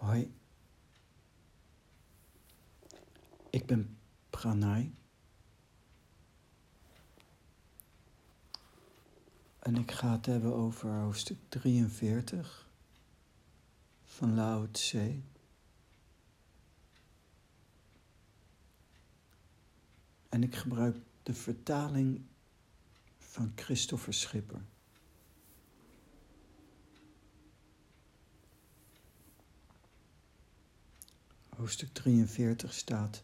Hoi, ik ben Pranay en ik ga het hebben over hoofdstuk 43 van Lao Tse. En ik gebruik de vertaling van Christopher Schipper. Hoofdstuk 43 staat: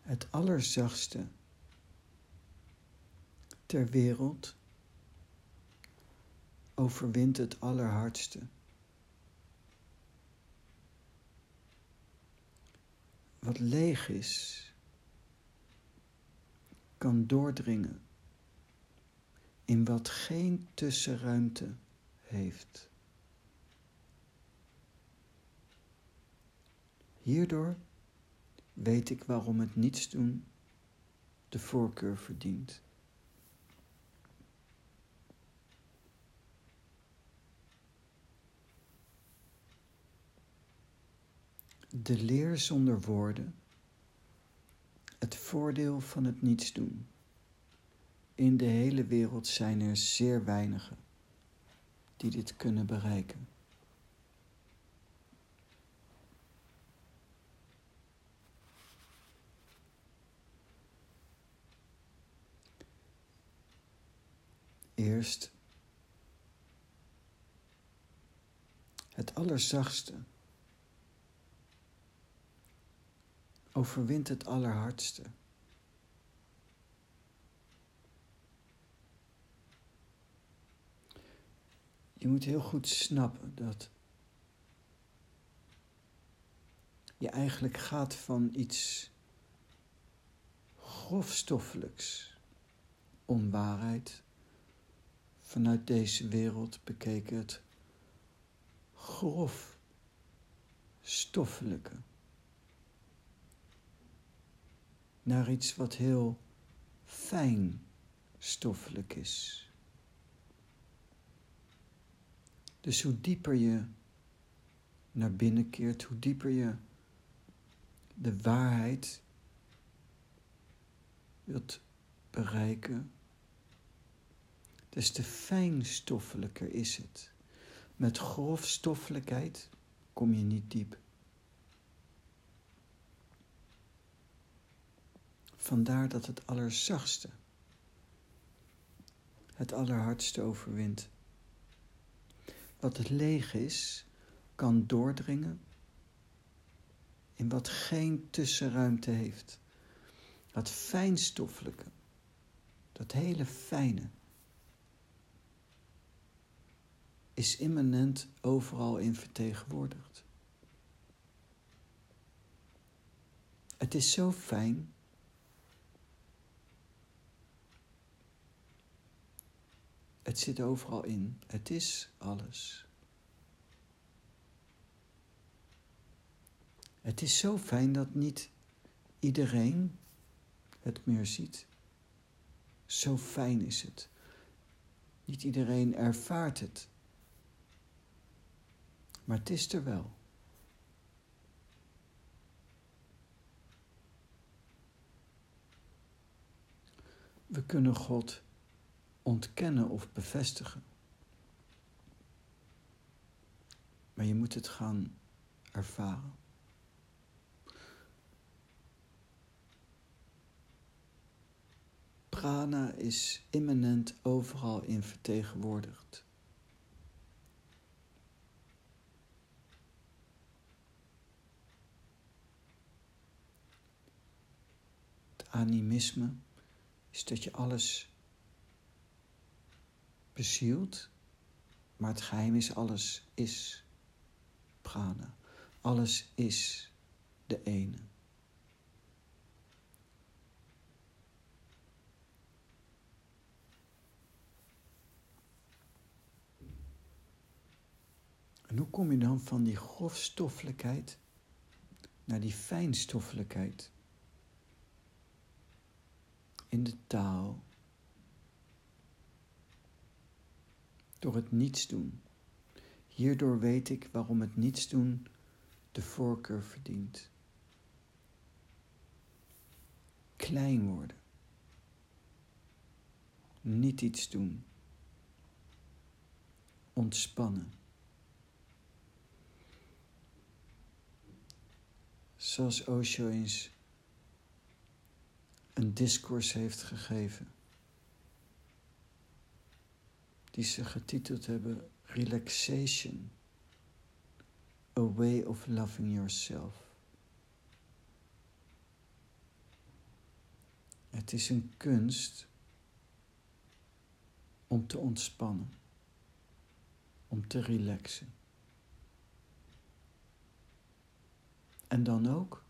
Het allerzachtste ter wereld overwint het allerhardste. Wat leeg is, kan doordringen in wat geen tussenruimte heeft. Hierdoor weet ik waarom het niets doen de voorkeur verdient. De leer zonder woorden, het voordeel van het niets doen. In de hele wereld zijn er zeer weinigen die dit kunnen bereiken. Het allerzachtste overwint het allerhardste. Je moet heel goed snappen dat je eigenlijk gaat van iets grofstoffelijks, onwaarheid, vanuit deze wereld bekeken het grof stoffelijke naar iets wat heel fijn stoffelijk is. Dus hoe dieper je naar binnen keert, hoe dieper je de waarheid wilt bereiken, des te fijnstoffelijker is het. Met grofstoffelijkheid kom je niet diep. Vandaar dat het allerzachtste, het allerhardste overwint. Wat het leeg is, kan doordringen in wat geen tussenruimte heeft. Dat fijnstoffelijke, dat hele fijne, is immanent overal in vertegenwoordigd. Het is zo fijn Het zit overal in. Het is alles. Het is zo fijn dat niet iedereen het meer ziet. Zo fijn is het. Niet iedereen ervaart het. Maar het is er wel. We kunnen God ontkennen of bevestigen. Maar je moet het gaan ervaren. Prana is immanent overal in vertegenwoordigd. Animisme is dat je alles bezield, maar het geheim is alles is prana. Alles is de ene. En hoe kom je dan van die grofstoffelijkheid naar die fijnstoffelijkheid? In de taal, door het niets doen. Hierdoor weet ik waarom het niets doen de voorkeur verdient. Klein worden. Niet iets doen. Ontspannen. Zoals Osho eens een discours heeft gegeven. Die ze getiteld hebben Relaxation. A way of loving yourself. Het is een kunst om te ontspannen, om te relaxen. En dan ook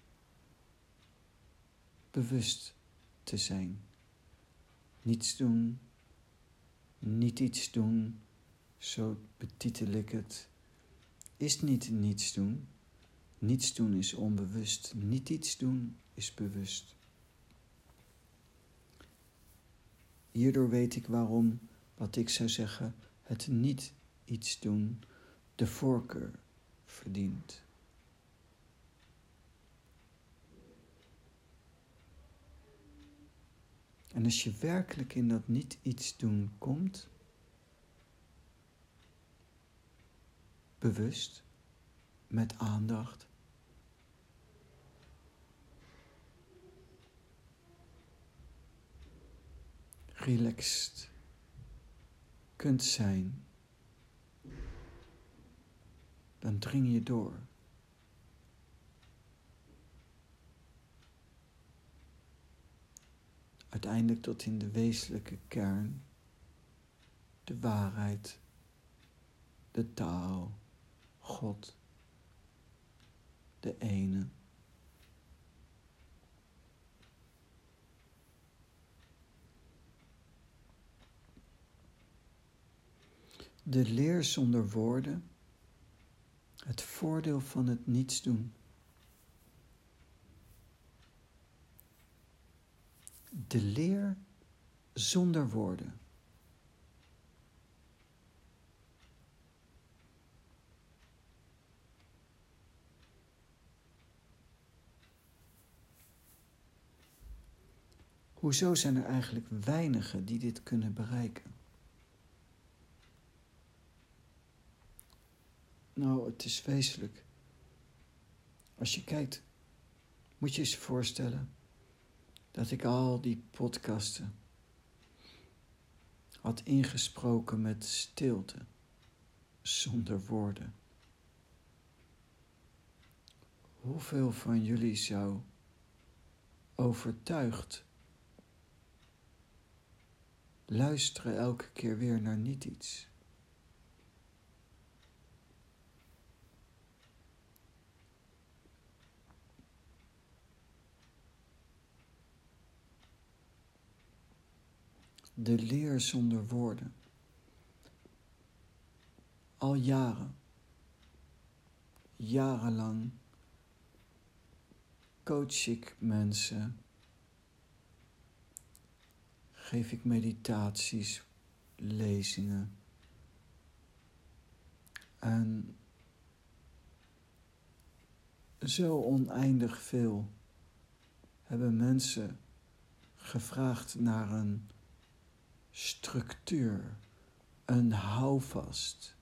bewust te zijn. Niets doen, niet iets doen, zo betitel ik het, is niet niets doen. Niets doen is onbewust, niet iets doen is bewust. Hierdoor weet ik waarom, wat ik zou zeggen, het niet iets doen de voorkeur verdient. En als je werkelijk in dat niet iets doen komt, bewust, met aandacht, relaxed kunt zijn, dan dring je door. Uiteindelijk tot in de wezenlijke kern, de waarheid, de taal, God, de ene. De leer zonder woorden, het voordeel van het niets doen. De leer zonder woorden. Hoezo zijn er eigenlijk weinigen die dit kunnen bereiken? Nou, het is wezenlijk. Als je kijkt, moet je je voorstellen dat ik al die podcasten had ingesproken met stilte, zonder woorden. Hoeveel van jullie zou overtuigd luisteren elke keer weer naar niet iets? De leer zonder woorden. Al jaren, jarenlang coach ik mensen, geef ik meditaties, lezingen. En zo oneindig veel hebben mensen gevraagd naar een structuur, een houvast.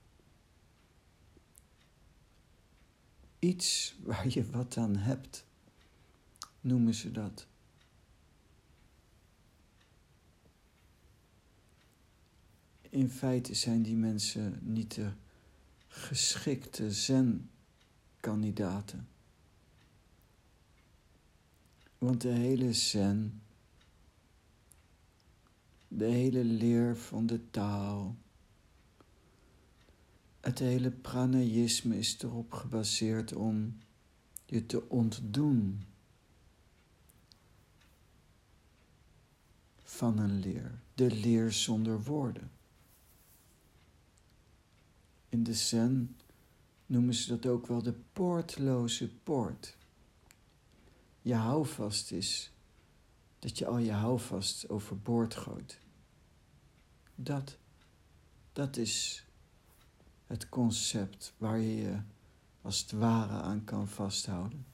Iets waar je wat aan hebt, noemen ze dat. In feite zijn die mensen niet de geschikte zen-kandidaten. Want de hele zen de hele leer van de taal. Het hele pranayisme is erop gebaseerd om je te ontdoen van een leer, de leer zonder woorden. In de Zen noemen ze dat ook wel de poortloze poort. Je houvast is dat je al je houvast overboord gooit. Dat, dat is het concept waar je je als het ware aan kan vasthouden.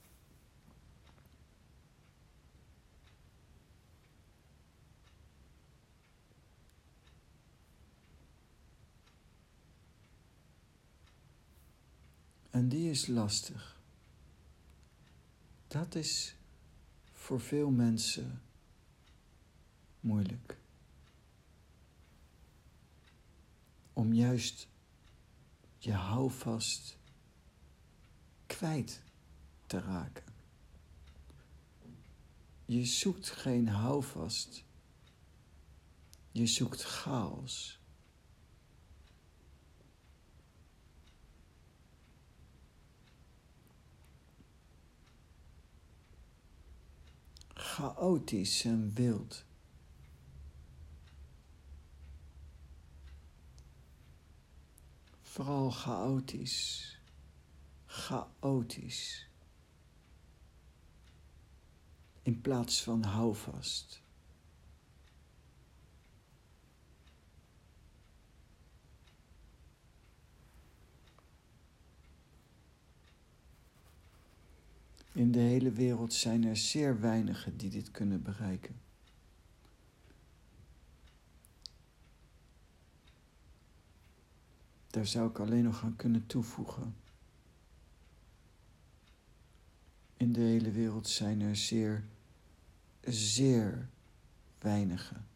En die is lastig. Dat is voor veel mensen moeilijk. Om juist je houvast kwijt te raken. Je zoekt geen houvast. Je zoekt chaos. chaotisch en wild. Vooral chaotisch. Chaotisch. In plaats van houvast. In de hele wereld zijn er zeer weinigen die dit kunnen bereiken. Daar zou ik alleen nog aan kunnen toevoegen. In de hele wereld zijn er zeer, zeer weinigen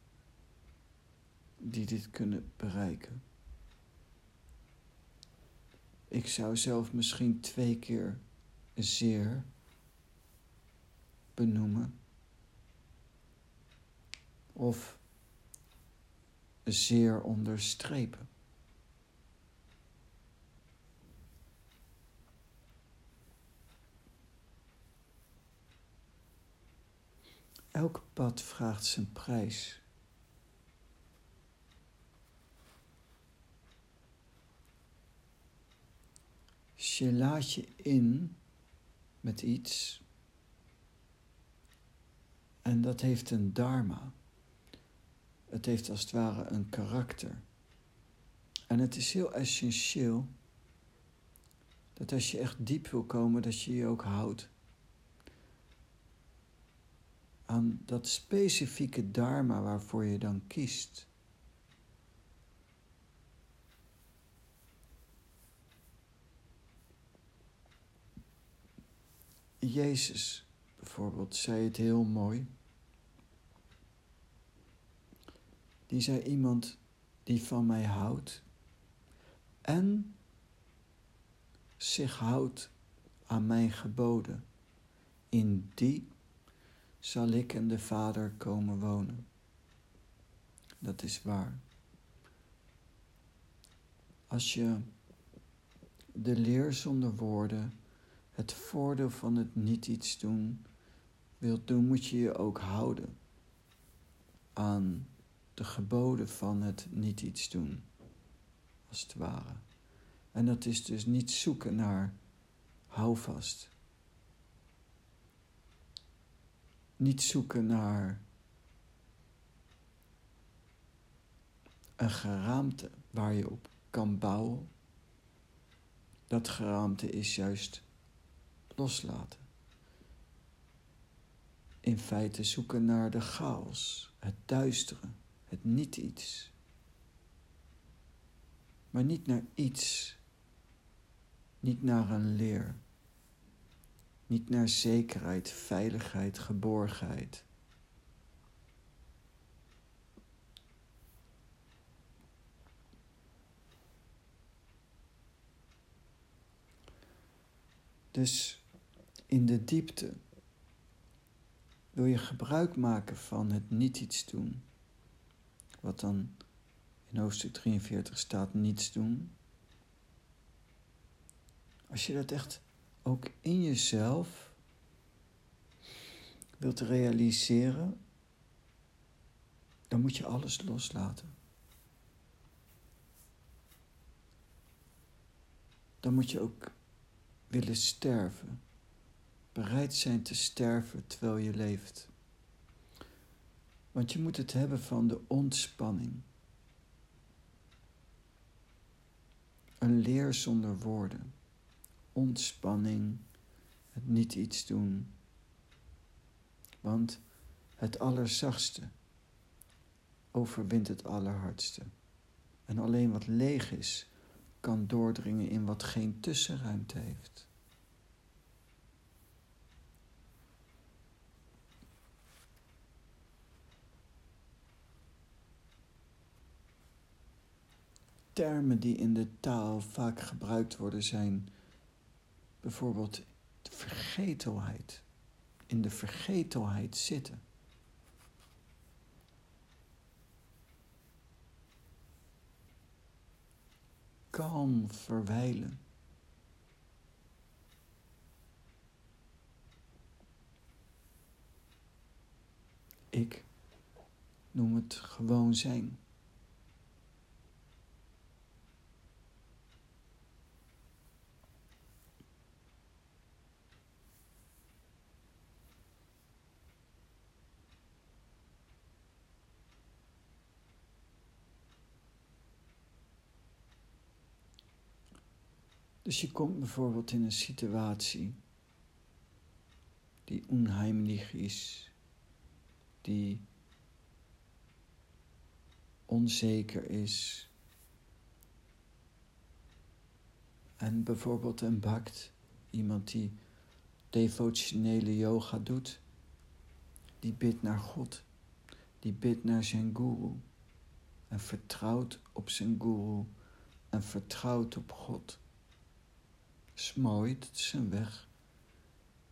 die dit kunnen bereiken. Ik zou zelf misschien twee keer zeer benoemen of zeer onderstrepen. Elk pad vraagt zijn prijs. je laat je in met iets en dat heeft een dharma. Het heeft als het ware een karakter. En het is heel essentieel dat als je echt diep wil komen, dat je je ook houdt aan dat specifieke dharma waarvoor je dan kiest. Jezus bijvoorbeeld zei het heel mooi. Die zei iemand die van mij houdt en zich houdt aan mijn geboden. In die zal ik en de Vader komen wonen. Dat is waar. Als je de leer zonder woorden, het voordeel van het niet iets doen, wilt doen, moet je je ook houden aan de geboden van het niet iets doen, als het ware. En dat is dus niet zoeken naar houvast. Niet zoeken naar een geraamte waar je op kan bouwen. Dat geraamte is juist loslaten. In feite zoeken naar de chaos, het duistere, het niet iets. Maar niet naar iets, niet naar een leer. Niet naar zekerheid, veiligheid, geborgenheid. Dus in de diepte wil je gebruik maken van het niet iets doen. Wat dan in hoofdstuk 43 staat niets doen. Als je dat echt ook in jezelf wilt realiseren, dan moet je alles loslaten. Dan moet je ook willen sterven. Bereid zijn te sterven terwijl je leeft. Want je moet het hebben van de ontspanning. Een leer zonder woorden, ontspanning, het niet iets doen. Want het allerzachtste overwint het allerhardste. En alleen wat leeg is, kan doordringen in wat geen tussenruimte heeft. Termen die in de taal vaak gebruikt worden zijn bijvoorbeeld de vergetelheid. In de vergetelheid zitten. kalm verwijlen. Ik noem het gewoon zijn. Dus je komt bijvoorbeeld in een situatie die onheimlich is, die onzeker is. En bijvoorbeeld een bakt, iemand die devotionele yoga doet, die bidt naar God, die bidt naar zijn guru en vertrouwt op zijn guru en vertrouwt op God is mooi, is een weg.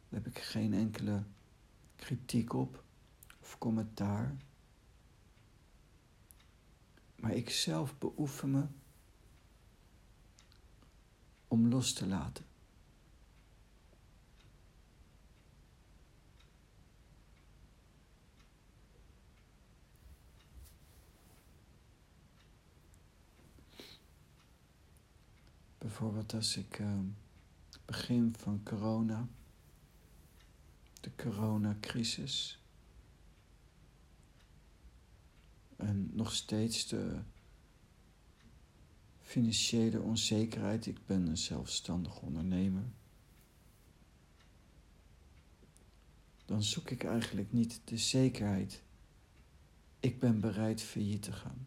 Daar heb ik geen enkele kritiek op of commentaar. Maar ik zelf beoefen me om los te laten. Bijvoorbeeld als ik. Uh, begin van corona, de coronacrisis. En nog steeds de financiële onzekerheid. Ik ben een zelfstandig ondernemer. Dan zoek ik eigenlijk niet de zekerheid. Ik ben bereid failliet te gaan.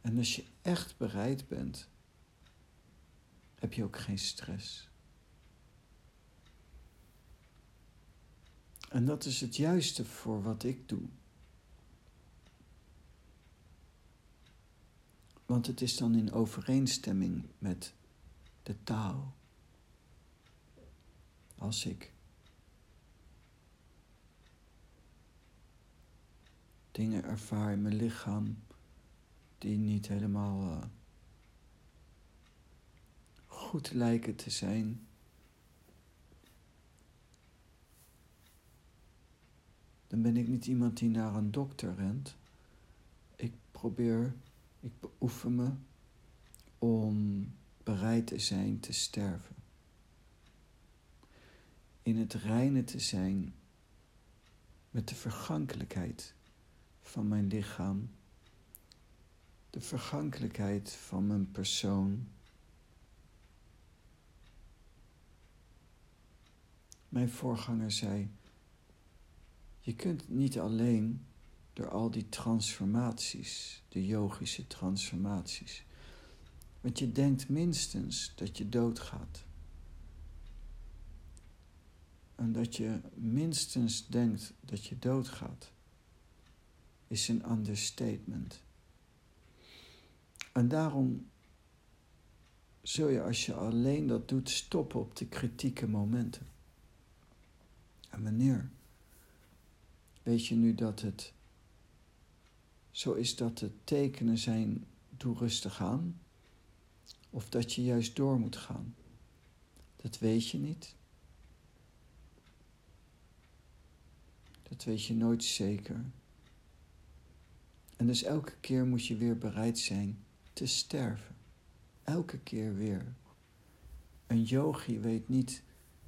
En als je echt bereid bent heb je ook geen stress. En dat is het juiste voor wat ik doe. Want het is dan in overeenstemming met de taal. Als ik dingen ervaar in mijn lichaam die niet helemaal uh, goed lijken te zijn. Dan ben ik niet iemand die naar een dokter rent. Ik probeer, ik beoefen me om bereid te zijn te sterven. In het reine te zijn met de vergankelijkheid van mijn lichaam, de vergankelijkheid van mijn persoon Mijn voorganger zei: Je kunt niet alleen door al die transformaties, de yogische transformaties, want je denkt minstens dat je doodgaat. En dat je minstens denkt dat je doodgaat, is een understatement. En daarom zul je als je alleen dat doet stoppen op de kritieke momenten. En wanneer? Weet je nu dat het zo is dat de tekenen zijn, doe rustig aan, of dat je juist door moet gaan? Dat weet je niet. Dat weet je nooit zeker. En dus elke keer moet je weer bereid zijn te sterven. Elke keer weer. Een yogi weet niet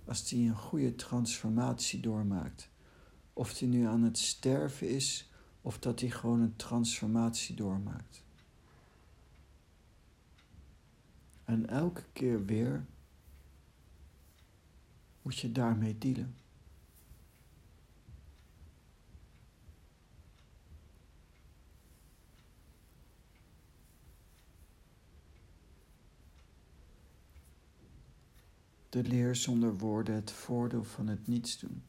als hij een goede transformatie doormaakt. Of hij nu aan het sterven is of dat hij gewoon een transformatie doormaakt. En elke keer weer moet je daarmee dealen. De leer zonder woorden het voordeel van het niets doen.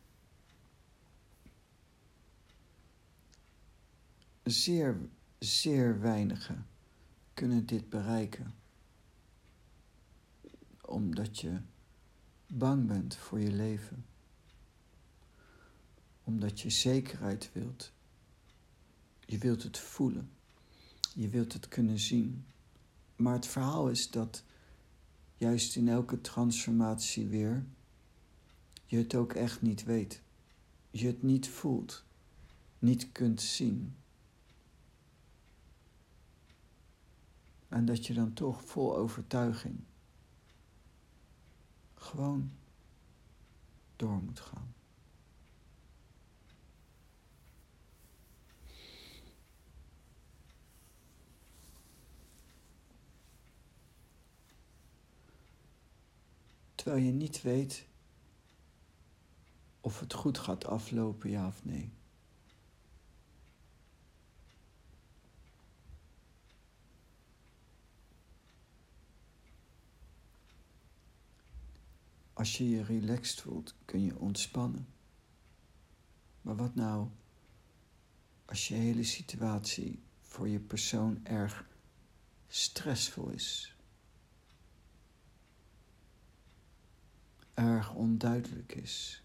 Zeer, zeer weinigen kunnen dit bereiken, omdat je bang bent voor je leven, omdat je zekerheid wilt. Je wilt het voelen, je wilt het kunnen zien. Maar het verhaal is dat juist in elke transformatie weer je het ook echt niet weet, je het niet voelt, niet kunt zien. En dat je dan toch vol overtuiging gewoon door moet gaan. Terwijl je niet weet of het goed gaat aflopen, ja of nee. Als je je relaxed voelt, kun je ontspannen. Maar wat nou als je hele situatie voor je persoon erg stressvol is? Erg onduidelijk is?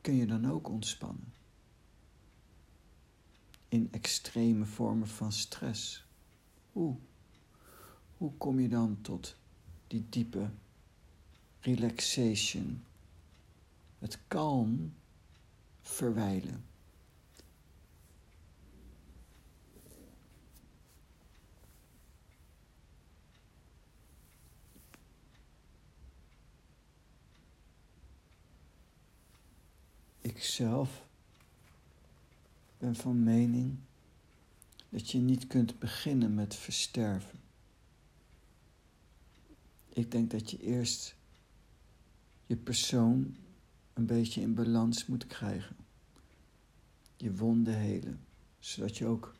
Kun je dan ook ontspannen? In extreme vormen van stress. Hoe? Hoe kom je dan tot die diepe relaxation, het kalm verwijlen. Ikzelf ben van mening dat je niet kunt beginnen met versterven. Ik denk dat je eerst je persoon een beetje in balans moet krijgen. Je wonden helen, zodat je ook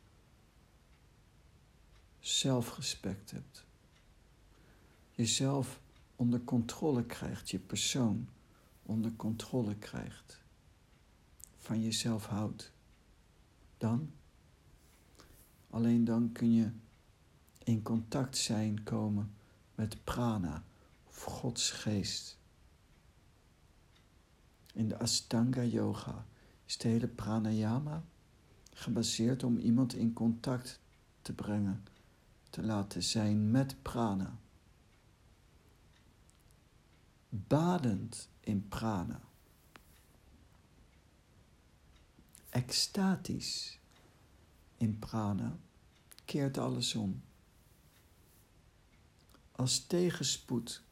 zelfrespect hebt. Jezelf onder controle krijgt, je persoon onder controle krijgt. Van jezelf houdt. Dan, alleen dan kun je in contact zijn komen met prana of Gods geest. In de Astanga Yoga is de hele pranayama gebaseerd om iemand in contact te brengen, te laten zijn met prana. Badend in prana. Extatisch in prana keert alles om. Als tegenspoed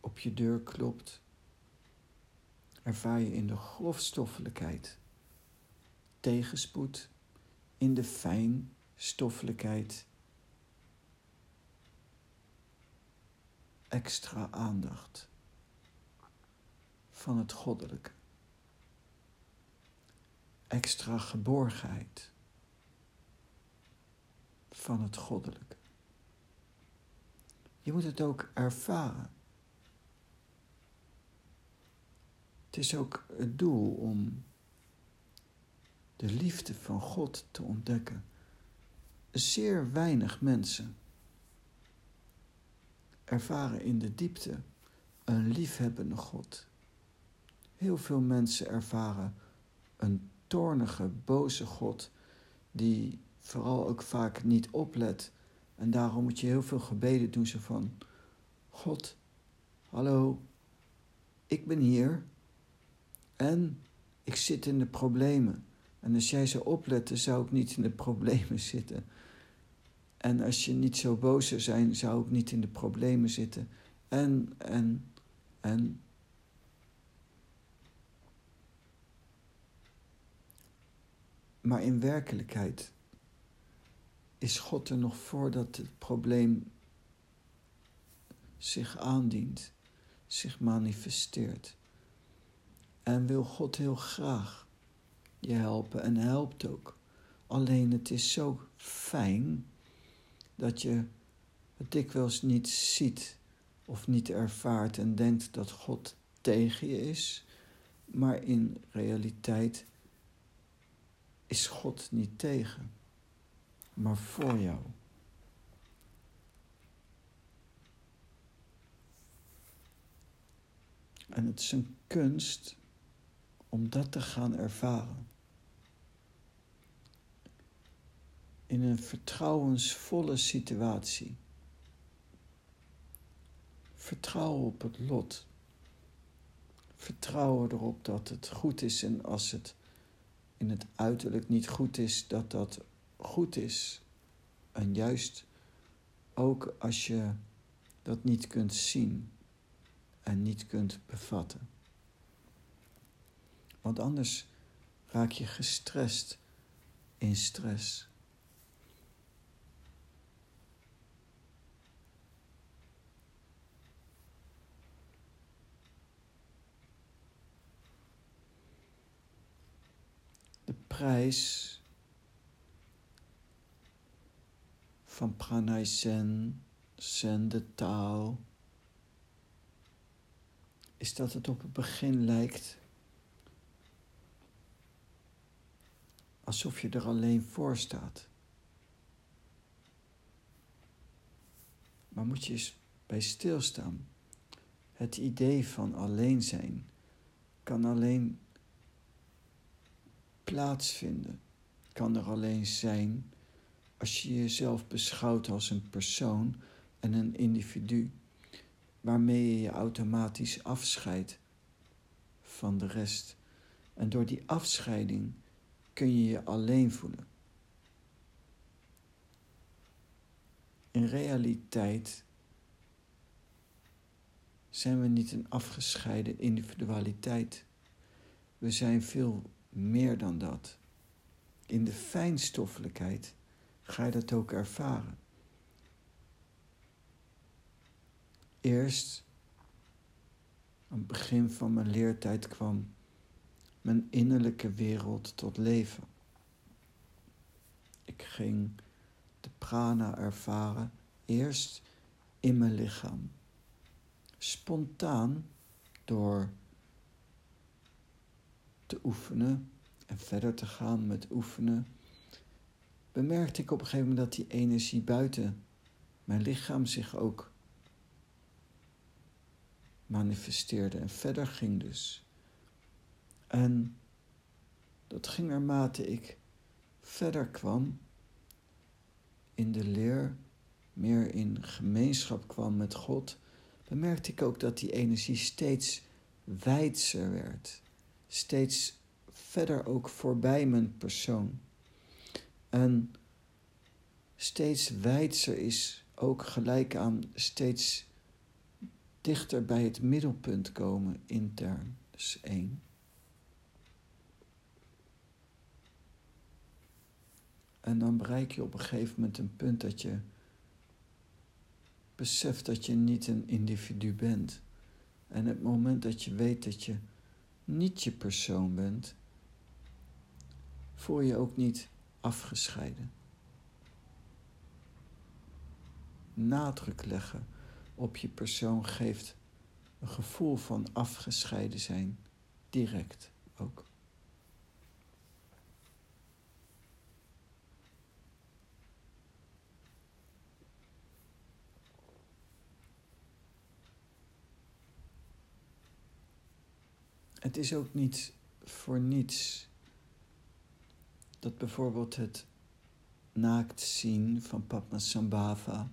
op je deur klopt ervaar je in de grofstoffelijkheid tegenspoed, in de fijnstoffelijkheid extra aandacht van het goddelijke, extra geborgenheid van het goddelijke. Je moet het ook ervaren. Het is ook het doel om de liefde van God te ontdekken. Zeer weinig mensen ervaren in de diepte een liefhebbende God. Heel veel mensen ervaren een toornige, boze God die vooral ook vaak niet oplet. En daarom moet je heel veel gebeden doen, zo van, God, hallo, ik ben hier, en ik zit in de problemen. En als jij zou opletten, zou ik niet in de problemen zitten. En als je niet zo boos zou zijn, zou ik niet in de problemen zitten. En, en, en. Maar in werkelijkheid is God er nog voordat het probleem zich aandient, zich manifesteert. En wil God heel graag je helpen en helpt ook. Alleen het is zo fijn dat je het dikwijls niet ziet of niet ervaart en denkt dat God tegen je is, maar in realiteit is God niet tegen, maar voor jou. En het is een kunst om dat te gaan ervaren. In een vertrouwensvolle situatie. Vertrouwen op het lot. Vertrouwen erop dat het goed is en als het in het uiterlijk niet goed is, dat dat goed is. En juist ook als je dat niet kunt zien en niet kunt bevatten. Want anders raak je gestrest in stress. Prijs van pranay sen, sen de taal, is dat het op het begin lijkt alsof je er alleen voor staat. Maar moet je eens bij stilstaan. Het idee van alleen zijn kan alleen plaatsvinden, kan er alleen zijn als je jezelf beschouwt als een persoon en een individu, waarmee je je automatisch afscheidt van de rest. En door die afscheiding kun je je alleen voelen. In realiteit zijn we niet een afgescheiden individualiteit. We zijn veel meer dan dat. In de fijnstoffelijkheid ga je dat ook ervaren. Eerst, aan het begin van mijn leertijd, kwam mijn innerlijke wereld tot leven. Ik ging de prana ervaren, eerst in mijn lichaam. Spontaan door te oefenen en verder te gaan met oefenen, bemerkte ik op een gegeven moment dat die energie buiten mijn lichaam zich ook manifesteerde en verder ging dus. En dat ging naarmate ik verder kwam in de leer, meer in gemeenschap kwam met God, bemerkte ik ook dat die energie steeds wijdser werd. Steeds verder ook voorbij mijn persoon. En steeds wijdser is ook gelijk aan steeds dichter bij het middelpunt komen intern. Dus één. En dan bereik je op een gegeven moment een punt dat je beseft dat je niet een individu bent. En het moment dat je weet dat je niet je persoon bent, voel je ook niet afgescheiden. Nadruk leggen op je persoon geeft een gevoel van afgescheiden zijn, direct ook. Het is ook niet voor niets dat bijvoorbeeld het naakt zien van Padmasambhava,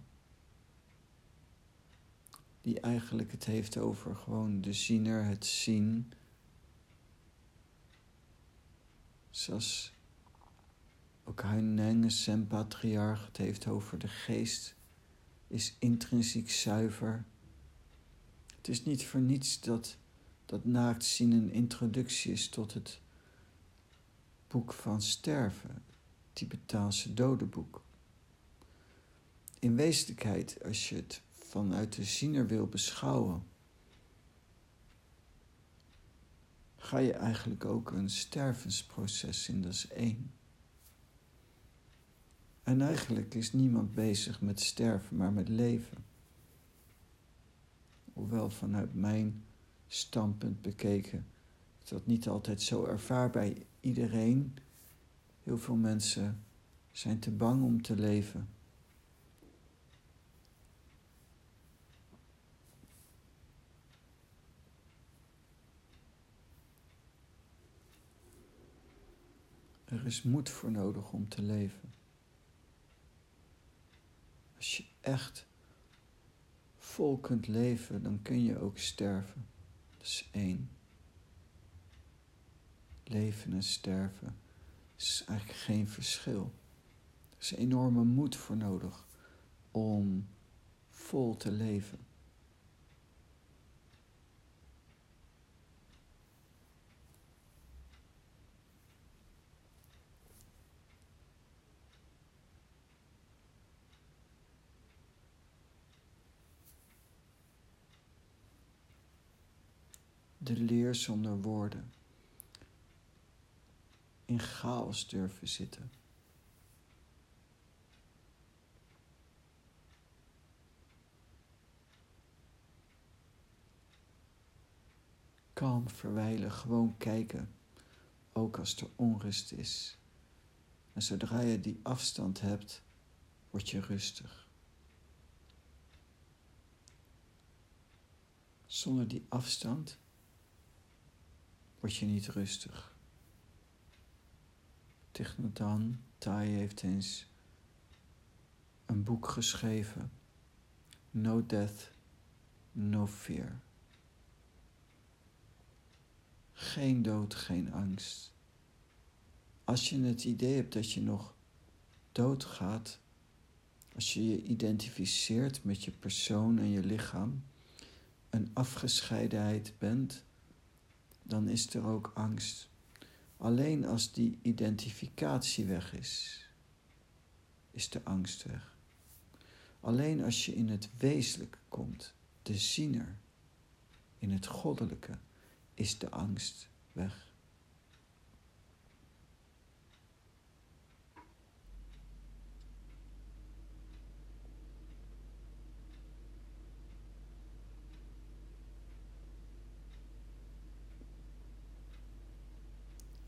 die eigenlijk het heeft over gewoon de ziener, het zien, zoals ook Huinenge Sem patriarch het heeft over de geest, is intrinsiek zuiver. Het is niet voor niets dat dat naakt zien een introductie is tot het boek van sterven, Tibetaanse dodenboek. In wezenlijkheid, als je het vanuit de ziener wil beschouwen, ga je eigenlijk ook een stervensproces in, dat is één. En eigenlijk is niemand bezig met sterven, maar met leven. Hoewel vanuit mijn standpunt bekeken is dat niet altijd zo ervaar bij iedereen. Heel veel mensen zijn te bang om te leven. Er is moed voor nodig om te leven. Als je echt vol kunt leven, dan kun je ook sterven. Is één. Leven en sterven is eigenlijk geen verschil. Er is enorme moed voor nodig om vol te leven. Leer zonder woorden. In chaos durven zitten. Kalm verwijlen, gewoon kijken, ook als er onrust is. En zodra je die afstand hebt, word je rustig. Zonder die afstand word je niet rustig. Tichnatan Tai heeft eens een boek geschreven. No Death, No Fear. Geen dood, geen angst. Als je het idee hebt dat je nog doodgaat, als je je identificeert met je persoon en je lichaam, een afgescheidenheid bent, dan is er ook angst. Alleen als die identificatie weg is, is de angst weg. Alleen als je in het wezenlijke komt, de ziener, in het goddelijke, is de angst weg.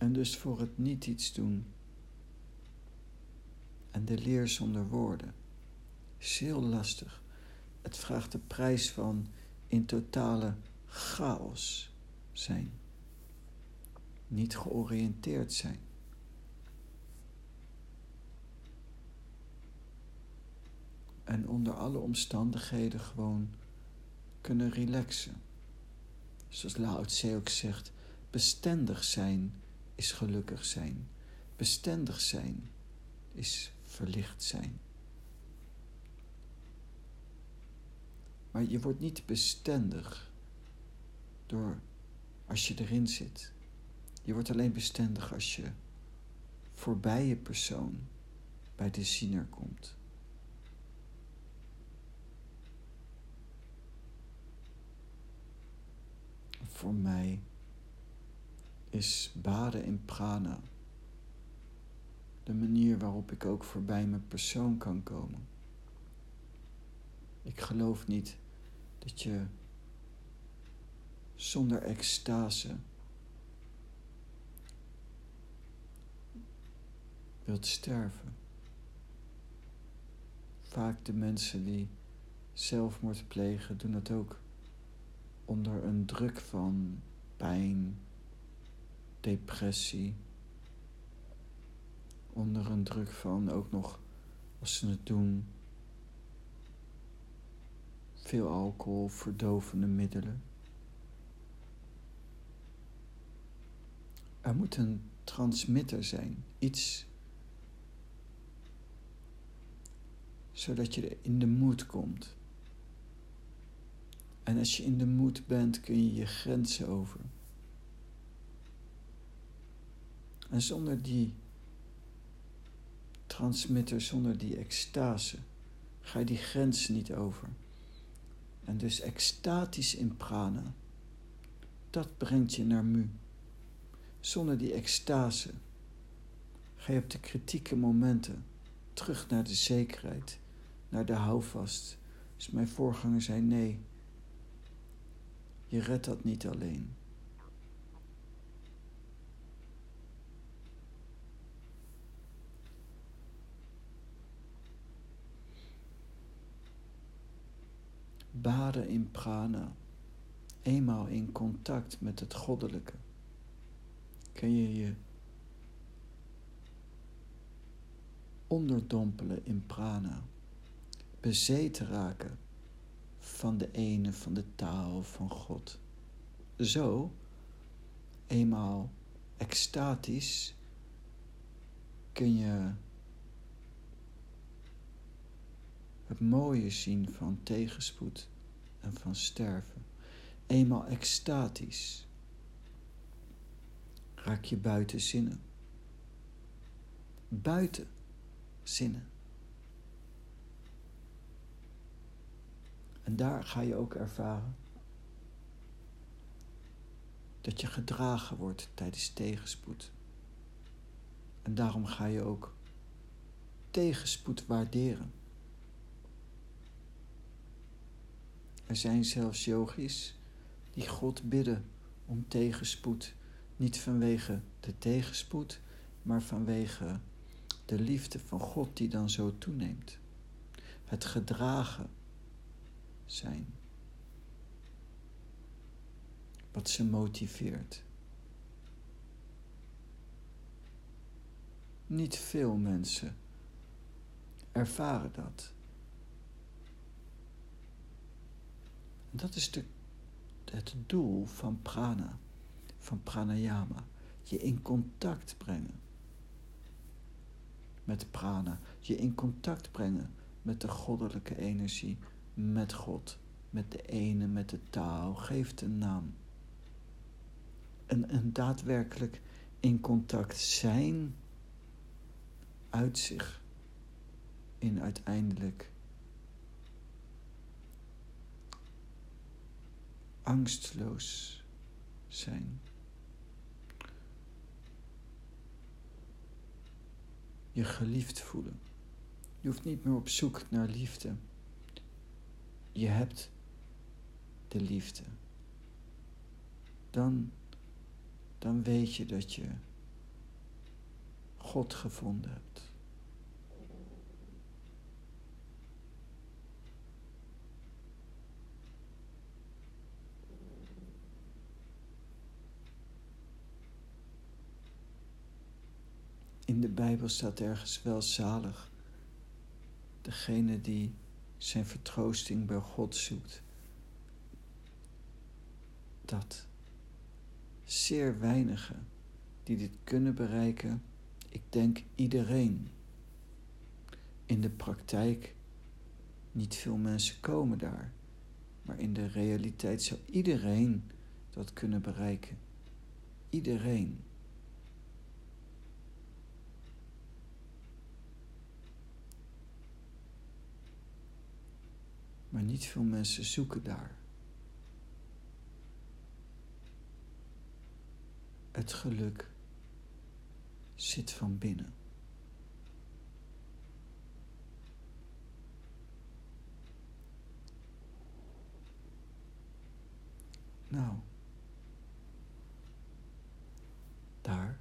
En dus voor het niet iets doen. En de leer zonder woorden is heel lastig. Het vraagt de prijs van in totale chaos zijn. Niet georiënteerd zijn. En onder alle omstandigheden gewoon kunnen relaxen. Zoals Lao Tse ook zegt, bestendig zijn is gelukkig zijn. Bestendig zijn is verlicht zijn. Maar je wordt niet bestendig door als je erin zit. Je wordt alleen bestendig als je voorbij je persoon bij de ziener komt. Voor mij is baden in prana. De manier waarop ik ook voorbij mijn persoon kan komen. Ik geloof niet dat je zonder extase wilt sterven. Vaak de mensen die zelfmoord plegen doen dat ook onder een druk van pijn, depressie. Onder een druk van ook nog, als ze het doen, veel alcohol, verdovende middelen. Er moet een transmitter zijn, iets zodat je in de moed komt. En als je in de moed bent, kun je je grenzen over. En zonder die transmitter, zonder die extase, ga je die grens niet over. En dus extatisch in prana, dat brengt je naar mu. Zonder die extase ga je op de kritieke momenten terug naar de zekerheid, naar de houvast. Dus mijn voorganger zei nee, je redt dat niet alleen. Baden in prana, eenmaal in contact met het goddelijke, kun je je onderdompelen in prana, bezeten raken van de ene, van de taal van God. Zo, eenmaal extatisch, kun je het mooie zien van tegenspoed en van sterven. Eenmaal extatisch raak je buiten zinnen. Buiten zinnen. En daar ga je ook ervaren dat je gedragen wordt tijdens tegenspoed. En daarom ga je ook tegenspoed waarderen. Er zijn zelfs yogis die God bidden om tegenspoed. Niet vanwege de tegenspoed, maar vanwege de liefde van God die dan zo toeneemt. Het gedragen zijn. Wat ze motiveert. Niet veel mensen ervaren dat. Dat is de, het doel van prana, van pranayama. Je in contact brengen met prana. Je in contact brengen met de goddelijke energie, met God, met de ene, met de taal. Geef een naam. En, en daadwerkelijk in contact zijn uit zich in uiteindelijk angstloos zijn. Je geliefd voelen. Je hoeft niet meer op zoek naar liefde. Je hebt de liefde. Dan, dan weet je dat je God gevonden hebt. In de Bijbel staat ergens wel zalig. Degene die zijn vertroosting bij God zoekt. Dat zeer weinigen die dit kunnen bereiken, ik denk iedereen. In de praktijk niet veel mensen komen daar, maar in de realiteit zou iedereen dat kunnen bereiken. Iedereen. Maar niet veel mensen zoeken daar. Het geluk zit van binnen. Nou, daar